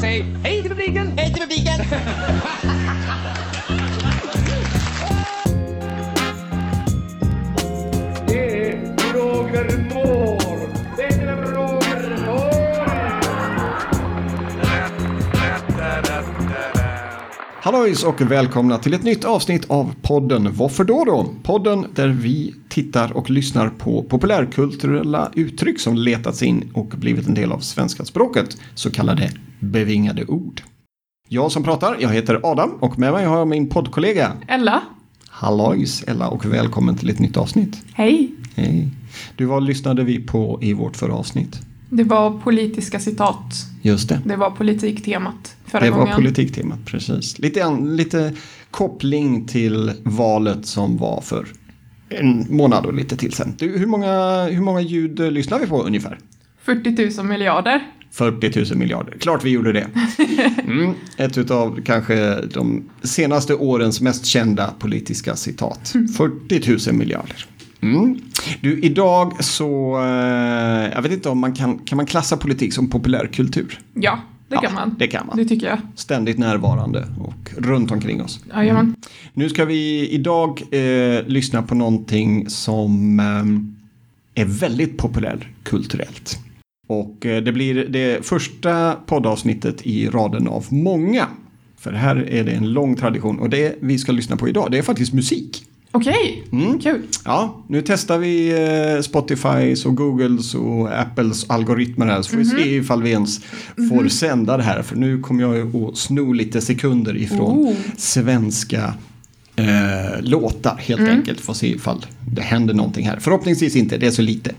Säg hej till publiken! Hej till publiken! Hallojs och välkomna till ett nytt avsnitt av podden Varför då då? Podden där vi tittar och lyssnar på populärkulturella uttryck som letats in och blivit en del av svenska språket, så kallade bevingade ord. Jag som pratar, jag heter Adam och med mig har jag min poddkollega Ella, Hallojs Ella och välkommen till ett nytt avsnitt. hej. Hej. Du, vad lyssnade vi på i vårt förra avsnitt? Det var politiska citat. Just det. Det var politiktemat förra Det var gången. politiktemat, precis. Lite, lite koppling till valet som var för en månad och lite till sen. Du, hur, många, hur många ljud lyssnar vi på ungefär? 40 000 miljarder. 40 000 miljarder. Klart vi gjorde det. Mm, ett av kanske de senaste årens mest kända politiska citat. 40 000 miljarder. Mm. Du, idag så, eh, jag vet inte om man kan, kan man klassa politik som populärkultur? Ja, det Ja, kan man. det kan man. Det tycker jag. Ständigt närvarande och runt omkring oss. Jajamän. Nu ska vi idag eh, lyssna på någonting som eh, är väldigt populärkulturellt. Och eh, det blir det första poddavsnittet i raden av många. För här är det en lång tradition och det vi ska lyssna på idag det är faktiskt musik. Okej, Mm. kul. Ja, nu testar vi eh, Spotifys och Googles och Apples algoritmer här så får vi se ifall vi ens får sända det här. För nu kommer jag ju att sno lite sekunder ifrån Oh. svenska eh, låtar helt enkelt. Får se ifall det händer någonting här. Förhoppningsvis inte, det är så lite.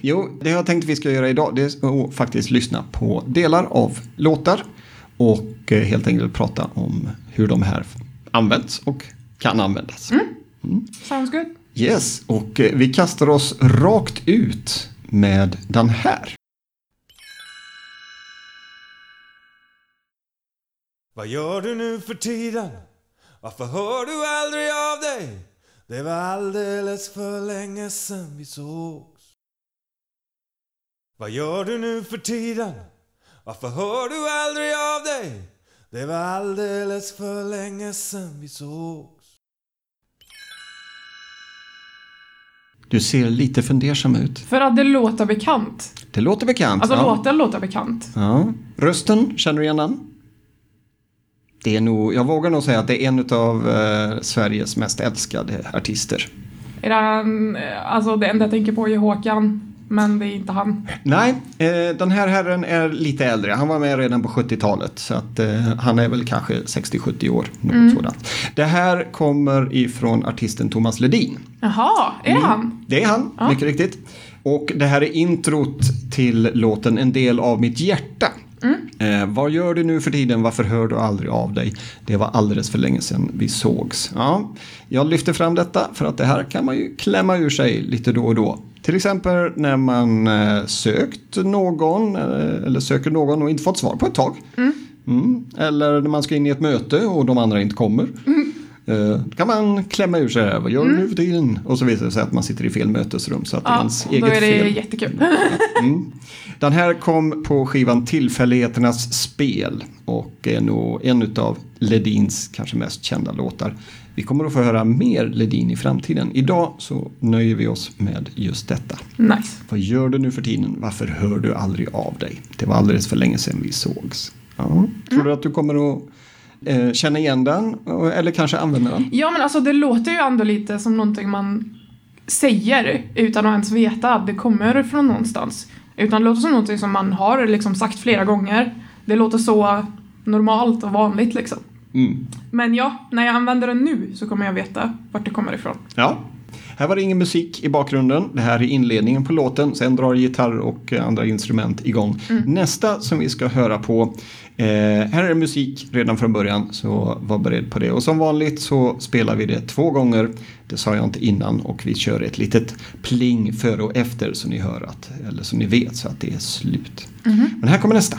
Jo, det jag tänkte vi ska göra idag det är att faktiskt lyssna på delar av låtar och eh, helt enkelt prata om hur de här används och kan användas. Sounds good. Yes, och eh, vi kastar oss rakt ut med den här. Vad gör du nu för tiden? Varför hör du aldrig av dig? Det var alldeles för länge sen vi sågs. Vad gör du nu för tiden? Varför hör du aldrig av dig? Det var alldeles för länge sen vi sågs. Du ser lite fundersam ut. För att det låter bekant. Det låter bekant. Alltså ja. låten låter bekant. Ja. Rösten, känner du igen den? Det är nog, jag vågar nog säga att det är en av eh, Sveriges mest älskade artister. Är det han, eh, alltså det enda jag tänker på är Håkan, men det är inte han. Nej, eh, den här herren är lite äldre. Han var med redan på 70-talet. Så att eh, han är väl kanske 60-70 år. Något sådant. Det här kommer ifrån artisten Thomas Ledin. Jaha, är det han? Det är han, Ja. mycket riktigt. Och det här är introt till låten En del av mitt hjärta. Eh, vad gör du nu för tiden? Varför hör du aldrig av dig? Det var alldeles för länge sedan vi sågs. Ja, jag lyfter fram detta för att det här kan man ju klämma ur sig lite då och då. Till exempel när man eh, sökt någon eh, eller söker någon och inte fått svar på ett tag. Mm. Eller när man ska in i ett möte och de andra inte kommer. Eh, Då kan man klämma ur sig vad gör du nu för tiden? Och så visar det sig att man sitter i fel mötesrum så att det är Ja, ens då eget är det fel. jättekul. Den här kom på skivan Tillfälligheternas spel och är nog en av Ledins kanske mest kända låtar. Vi kommer att få höra mer Ledin i framtiden. Idag så nöjer vi oss med just detta. nice. Vad gör du nu för tiden? Varför hör du aldrig av dig? Det var alldeles för länge sedan vi sågs. Ja. Tror du att du kommer att eh, känna igen den? Eller kanske använda den? Ja men alltså det låter ju ändå lite som någonting man säger utan att ens veta att det kommer från någonstans. Utan det låter som någonting som man har liksom sagt flera gånger. Det låter så normalt och vanligt liksom. Mm. Men ja, när jag använder den nu så kommer jag veta vart det kommer ifrån. Ja. Här var det ingen musik i bakgrunden. Det här är inledningen på låten. Sen drar gitarr och eh, andra instrument igång. Nästa som vi ska höra på. Eh, här är det musik redan från början. Så var beredd på det. Och som vanligt så spelar vi det två gånger. Det sa jag inte innan. Och vi kör ett litet pling före och efter. Så ni hör att, eller så ni vet så att det är slut. Men här kommer nästa.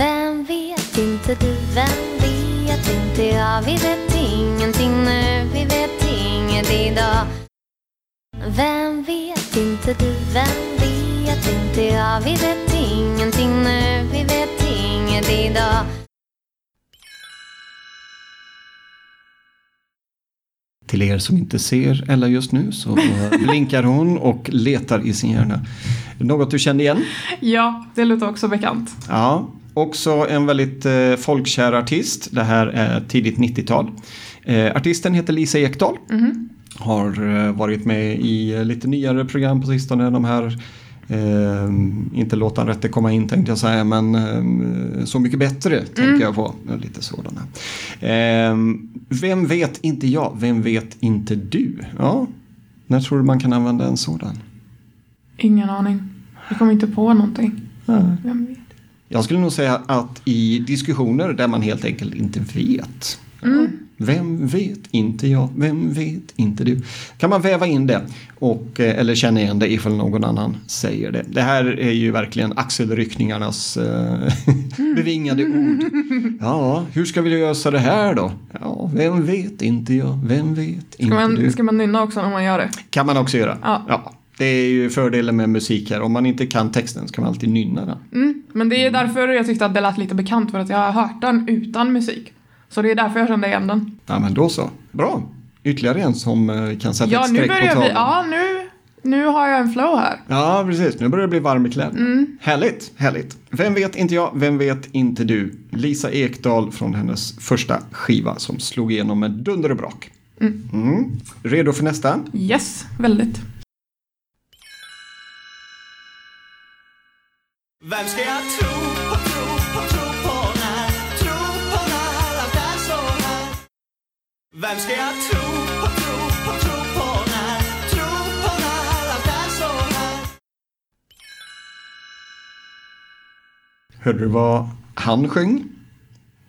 Vem vet? Inte du, vem vet? Inte jag? Vi vet ingenting nu, vi vet inget idag. Vem vet? Inte du, vem vet? Inte jag? Vi vet ingenting nu, vi vet inget idag. Till er som inte ser Ella just nu så blinkar hon och letar i sin hjärna. Något du kände igen? Ja, det låter också bekant. Ja, också en väldigt eh, folkkär artist. Det här är tidigt 90-tal. Eh, artisten heter Lisa Ekdahl. Har eh, varit med i eh, lite nyare program på sistone. De här eh, inte låta rätte komma in tänkte jag säga, men eh, Så mycket bättre tänker jag på. Lite sådana. Eh, vem vet inte jag, vem vet inte du? Ja, när tror du man kan använda en sådan? Ingen aning. Jag kommer inte på någonting. Ja. Vem vet? Jag skulle nog säga att i diskussioner där man helt enkelt inte vet. Ja, Vem vet inte jag, vem vet inte du. Kan man väva in det och, eh, eller känna igen det ifall någon annan säger det. Det här är ju verkligen axelryckningarnas eh, bevingade ord. Ja, hur ska vi lösa det här då? Ja, vem vet inte jag, vem vet Ska inte man, du. ska man nynna också när man gör det? Kan man också göra. Ja. Det är ju fördelen med musik här. Om man inte kan texten så kan man alltid nynna den. Mm. Men det är därför jag tyckte att det lät lite bekant för att jag har hört den utan musik. Så det är därför jag kände igen den. Ja men då så. Bra. Ytterligare en som eh, kan sätta Ja, ett streck på börjar vi. tavlan. Ja, nu, nu har jag en flow här. Ja, precis. Nu börjar det bli varm i kläderna. Mm. Härligt, härligt. Vem vet inte jag, vem vet inte du? Lisa Ekdahl från hennes första skiva som slog igenom med dunder och brak. Mm. Redo för nästa? Yes, väldigt. Vem ska jag tro på, tro på, tro på när, tro på när allt är så här? Vem ska jag tro på, tro på, tro på när, tro på när allt är så här? Hörde du vad han sjöng?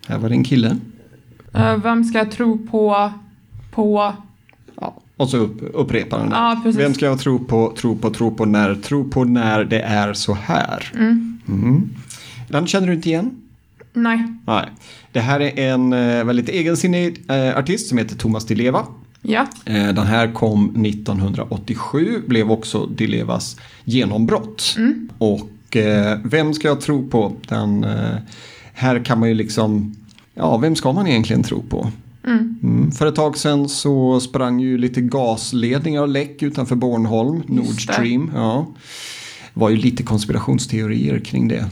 Här var det en kille. Eh, vem ska jag tro på? På? Och så upp, upprepar han det. Ja. Vem ska jag tro på, tro på, tro på när, tro på när det är så här? Mm. Den känner du inte igen? Nej. Nej. Det här är en eh, väldigt egensinnig eh, artist som heter Thomas Di Leva. Ja. Eh, den här kom 1987, blev också Di Levas genombrott. Och eh, vem ska jag tro på? Den, här kan man ju liksom, ja vem ska man egentligen tro på? Mm. För ett tag sedan så sprang ju lite gasledningar och läck utanför Bornholm, Nord det. Stream. Ja. var ju lite konspirationsteorier kring det.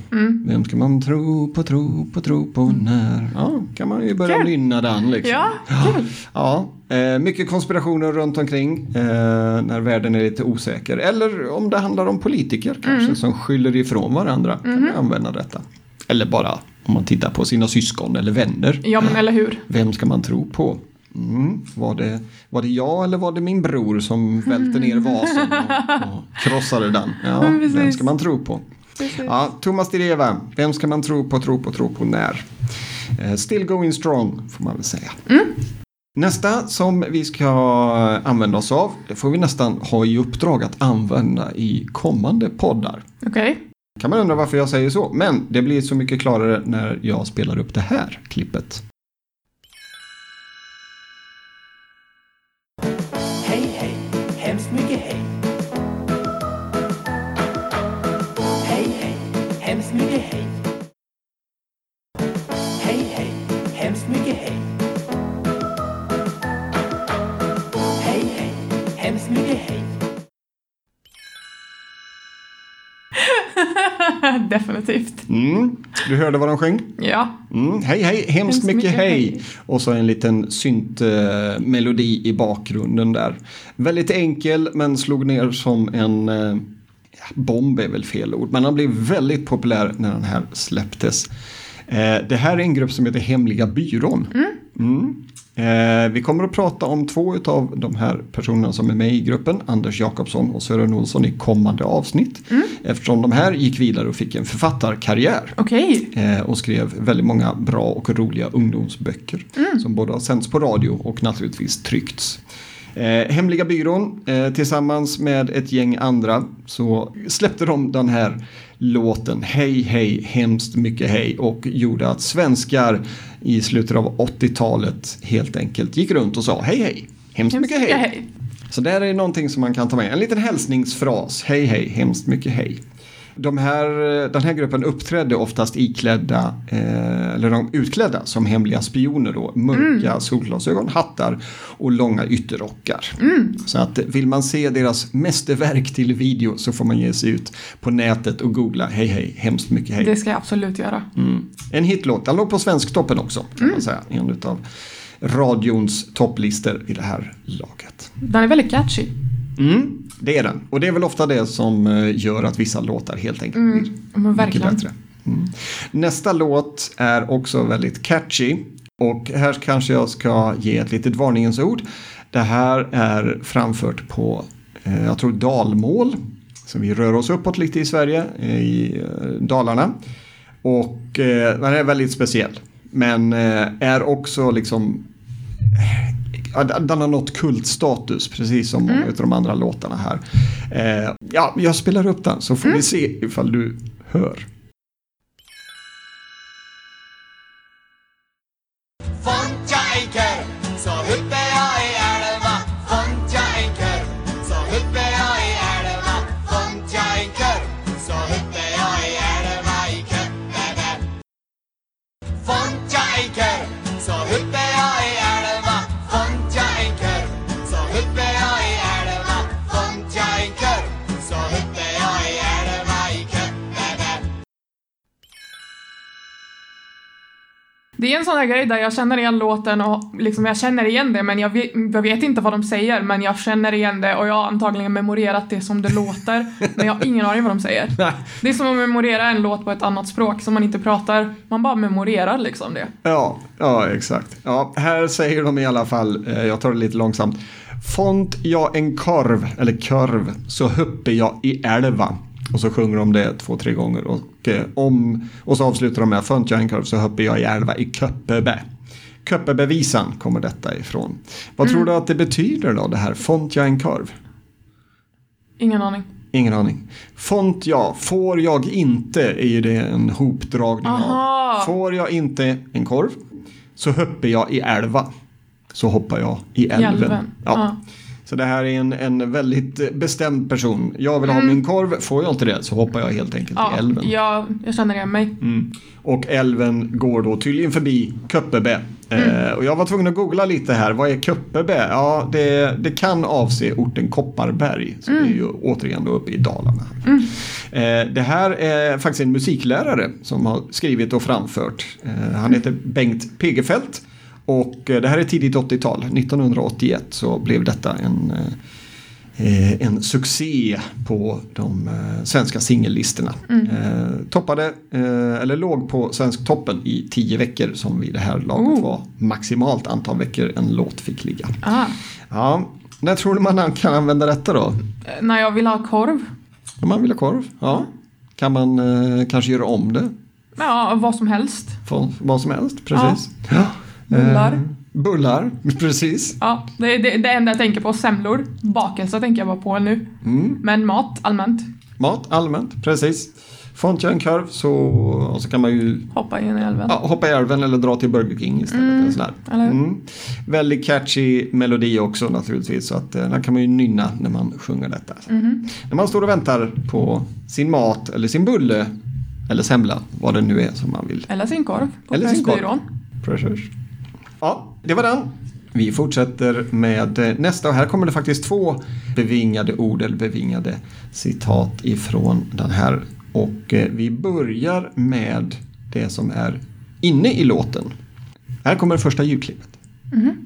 Vem ska man tro på, tro på, tro på när? Ja, kan man ju börja Kul. nynna den liksom. Ja, kul. Ja, eh, mycket konspirationer runt omkring eh, när världen är lite osäker. Eller om det handlar om politiker kanske Mm. som skyller ifrån varandra. Kan Mm-hmm. man använda detta. Eller bara om man tittar på sina syskon eller vänner. Ja, men eller hur? Vem ska man tro på? Mm. Var, det, var det jag eller var det min bror som välte ner vasen och, och krossade den? Ja, Mm, vem ska man tro på? Ja, Thomas Di Leva, vem ska man tro på, tro på, tro på när? Eh, still going strong får man väl säga. Nästa som vi ska använda oss av, det får vi nästan ha i uppdrag att använda i kommande poddar. Okej. Kan man undra varför jag säger så, men det blir så mycket klarare när jag spelar upp det här klippet. Hej, hej, hemskt mycket hej. Hej, hej, hemskt mycket hej. Hej, hej, hemskt mycket Definitivt. Mm. Du hörde vad de sjöng? Ja. Mm. Hej hej, hemskt, Hemskt mycket, mycket hej. hej. Och så en liten syntmelodi i bakgrunden där. Väldigt enkel men slog ner som en eh, ja, bomb är väl fel ord. Men han blev väldigt populär när den här släpptes. Eh, det här är en grupp som heter Hemliga Byrån. Mm. Eh, vi kommer att prata om två av de här personerna som är med i gruppen, Anders Jakobsson och Sören Olsson i kommande avsnitt. Eftersom de här gick vidare och fick en författarkarriär. Okej. Eh, och skrev väldigt många bra och roliga ungdomsböcker som både har sänds på radio och naturligtvis tryckts. Eh, Hemliga byrån eh, tillsammans med ett gäng andra så släppte de den här låten Hej hej hemskt mycket hej och gjorde att svenskar i slutet av 80-talet helt enkelt gick runt och sa hej hej hemskt mycket hej. Så där är någonting som man kan ta med. En liten hälsningsfras. Hej hej, hemskt mycket hej. De här, den här gruppen uppträdde oftast iklädda, eh, eller de utklädda som hemliga spioner då. Mörka solglasögon, hattar och långa ytterrockar. Så att vill man se deras mästerverk till video så får man ge sig ut på nätet och googla hej hej, hemskt mycket hej. Det ska jag absolut göra. En hitlåt. Den låg på Svensktoppen också kan man säga. En av radions topplistor i det här laget. Den är väldigt catchy. Mm, det är den. Och det är väl ofta det som eh, gör att vissa låtar helt enkelt blir Mm, Men mycket bättre. Mm. Nästa låt är också väldigt catchy. Och här kanske jag ska ge ett litet varningens ord. Det här är framfört på, eh, jag tror dalmål. Så vi rör oss uppåt lite i Sverige, eh, i Dalarna. Och eh, den är väldigt speciell. Men eh, är också liksom den har nått kultstatus, precis som många av de andra låtarna här. Eh, ja, jag spelar upp den så får vi se ifall du hör. Det är en sån här grej där jag känner igen låten och liksom jag känner igen det men jag vet, jag vet inte vad de säger men jag känner igen det och jag har antagligen memorerat det som det låter men jag har ingen aning vad de säger. Det är som att memorera en låt på ett annat språk som man inte pratar. Man bara memorerar liksom det. Ja, ja exakt. Ja, här säger de i alla fall, eh, jag tar det lite långsamt. Font jag en korv, eller korv, så huppe jag i älva. Och så sjunger de det två, tre gånger. Och, eh, om, och så avslutar de med Font jag en korv så huppe jag i älva i Köppebe. Köppebevisan kommer detta ifrån. Vad tror du att det betyder då, det här Font jag en korv? Ingen aning. Ingen aning. Font jag, får jag inte, är ju det en hopdragning Aha. av. Får jag inte en korv så hoppar jag i älva. Så hoppar jag i älven. älven, Ja. ja. Så det här är en, en väldigt bestämd person. Jag vill ha min korv, får jag inte det så hoppar jag helt enkelt Mm. Ja, i älven. jag, jag känner igen mig. Mm. Och älven går då tydligen förbi Köppebe. Eh, och jag var tvungen att googla lite här. Vad är Köppebe? Ja, det, det kan avse orten Kopparberg. Så det är ju återigen då uppe i Dalarna. Eh, det här är faktiskt en musiklärare som har skrivit och framfört. Eh, han heter Bengt Pegefelt. Och eh, det här är tidigt 80-tal. 1981 så blev detta en eh, en succé på de eh, svenska singellistorna. Eh, toppade, eller låg på Svensktoppen i tio veckor som vid det här laget Oh. var maximalt antal veckor en låt fick ligga. Ah. Ja, när tror du man kan använda detta då? När jag vill ha korv. Om man vill ha korv? Ja. Kan man kanske göra om det? Ja, vad som helst. Vad som helst, precis. Ja. Bullar. Eh, bullar, precis. Ja, det är det, det enda jag tänker på. Semlor. Bakelse tänker jag bara på nu. Mm. Men mat allmänt. Mat, allmänt, precis. Inte jag en korv så, och så kan man ju Hoppa in i älven. Ja, hoppa i älven eller dra till Burger King istället. eller sådär. Mm. Väldigt catchy melodi också naturligtvis. Så att, eh, den kan man ju nynna när man sjunger detta. Mhm. När man står och väntar på sin mat eller sin bulle eller semla, vad det nu är som man vill. Eller sin korv. På Eller sin korv. Precis. Ja, det var den. Vi fortsätter med nästa och här kommer det faktiskt två bevingade ord eller bevingade citat ifrån den här. Och eh, vi börjar med det som är inne i låten. Här kommer det första ljudklippet. Bit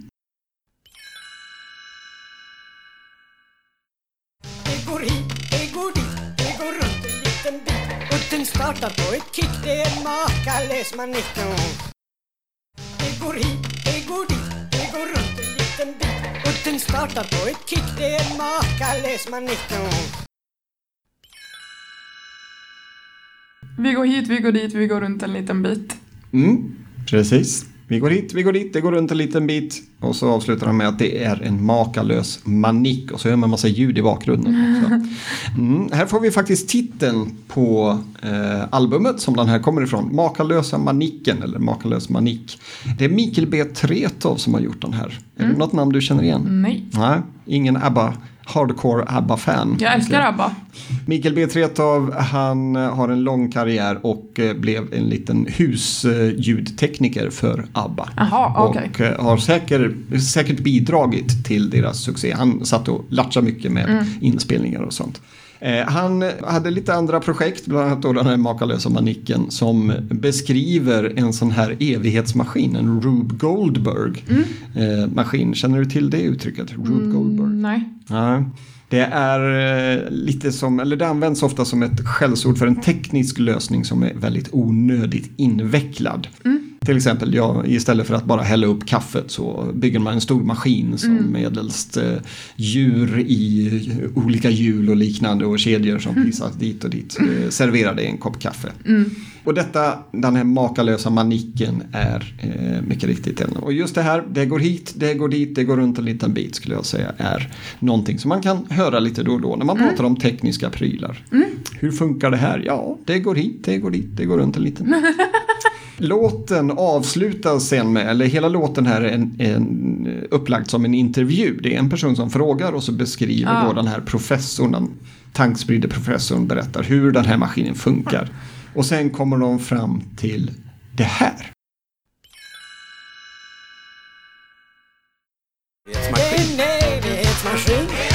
Utten startar på ett kick, det är en makalös manick Det går hit, det går dit, det går runt en liten bit Utten startar på ett kick, det är en makalös manick Vi går hit, vi går dit, vi går runt en liten bit. Mm, precis. Vi går hit, vi går dit, det går runt en liten bit. Och så avslutar han med att det är en makalös manik. Och så hör man massa ljud i bakgrunden. Mm, här får vi faktiskt titeln på eh, albumet som den här kommer ifrån. Makalösa maniken, eller Makalös manik. Det är Mikael B. Tretow som har gjort den här. Är det något namn du känner igen? Nej. Nej, ingen ABBA, hardcore ABBA-fan. Jag älskar ABBA. Mikael B. Tretow, han eh, har en lång karriär och eh, blev en liten husljudtekniker för ABBA. Jaha, okej. Och eh, har säkert, säkert bidragit till deras succé. Han satt och latchade mycket med Mm. inspelningar och sånt. Eh, Han hade lite andra projekt, bland annat då den här makalösa manicken som beskriver en sån här evighetsmaskin, en Rube Goldberg Mm. eh, maskin. Känner du till det uttrycket? Rube Goldberg? Nej. Ja, det är eh, lite som, eller det används ofta som ett skällsord för en teknisk lösning som är väldigt onödigt invecklad. Till exempel, ja, istället för att bara hälla upp kaffet så bygger man en stor maskin som medelst eh, djur i olika hjul och liknande och kedjor som visas dit och dit eh, serverar det en kopp kaffe. Och detta, den här makalösa manicken är eh, mycket riktigt den. Och just det här, det går hit, det går dit, det går runt en liten bit skulle jag säga är någonting som man kan höra lite då och då när man pratar om tekniska prylar. Hur funkar det här? Ja, det går hit, det går dit, det går runt en liten bit. Låten avslutas sen med, eller hela låten här är en, en, upplagd som en intervju. Det är en person som frågar och så beskriver Ah. då den här professorn, den tankspridde professorn berättar hur den här maskinen funkar. Och sen kommer de fram till det här. Det är en evighetsmaskin.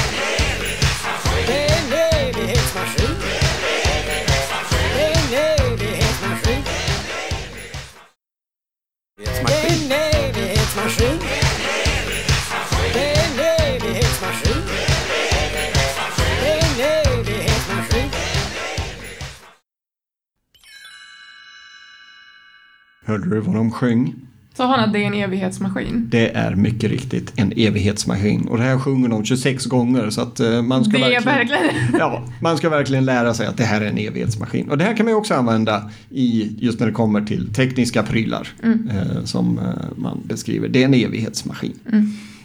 Hörde du vad de sjöng? Så han att det är en evighetsmaskin. Det är mycket riktigt en evighetsmaskin. Och det här sjunger de 26 gånger så att eh, man ska Det är verkligen... verkligen... Ja, man ska verkligen lära sig att det här är en evighetsmaskin. Och det här kan man också använda i just när det kommer till tekniska prylar eh, som eh, man beskriver. Det är en evighetsmaskin.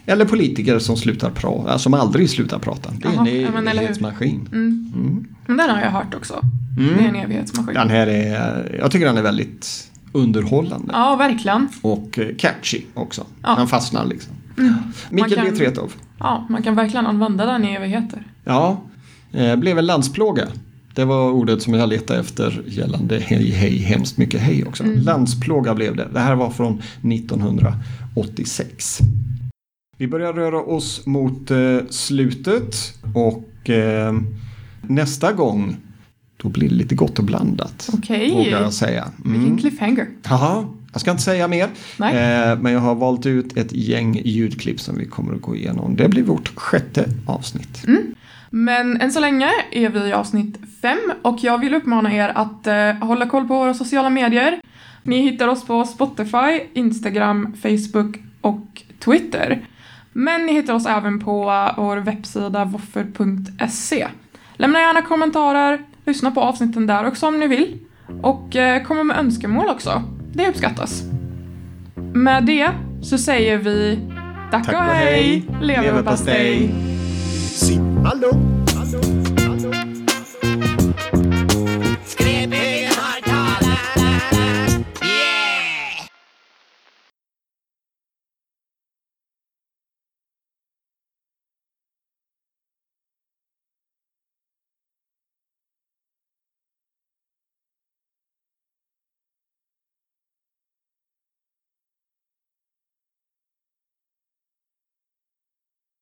Eller politiker som slutar prata, som aldrig slutar prata. Det är Jaha, en ja, men eller hur? evighetsmaskin. Men den har jag hört också. Det är en evighetsmaskin. Den här är, jag tycker den är väldigt underhållande. Ja, verkligen. Och eh, catchy också. Ja. Man fastnar liksom. Mikael kan- B. Tretow. Ja, man kan verkligen använda den i evigheter. Ja, eh, blev en landsplåga. Det var ordet som jag letade efter gällande hej, hej, hemskt mycket hej också. Landsplåga blev det. Det här var från 1986. Vi börjar röra oss mot eh, slutet och eh, nästa gång då blir det lite gott och blandat. Okej. Vågar jag säga. Mm. Vilken cliffhanger. Jaha, jag ska inte säga mer. Eh, men jag har valt ut ett gäng ljudklipp som vi kommer att gå igenom. Det blir vårt sjätte avsnitt. Men än så länge är vi i avsnitt fem och jag vill uppmana er att eh, hålla koll på våra sociala medier. Ni hittar oss på Spotify, Instagram, Facebook och Twitter. Men ni hittar oss även på vår webbsida woffer.se. Lämna gärna kommentarer, lyssna på avsnitten där också om ni vill. Och eh, kom med önskemål också. Det uppskattas. Med det så säger vi tack, och hej, leverpastej! Lugnt.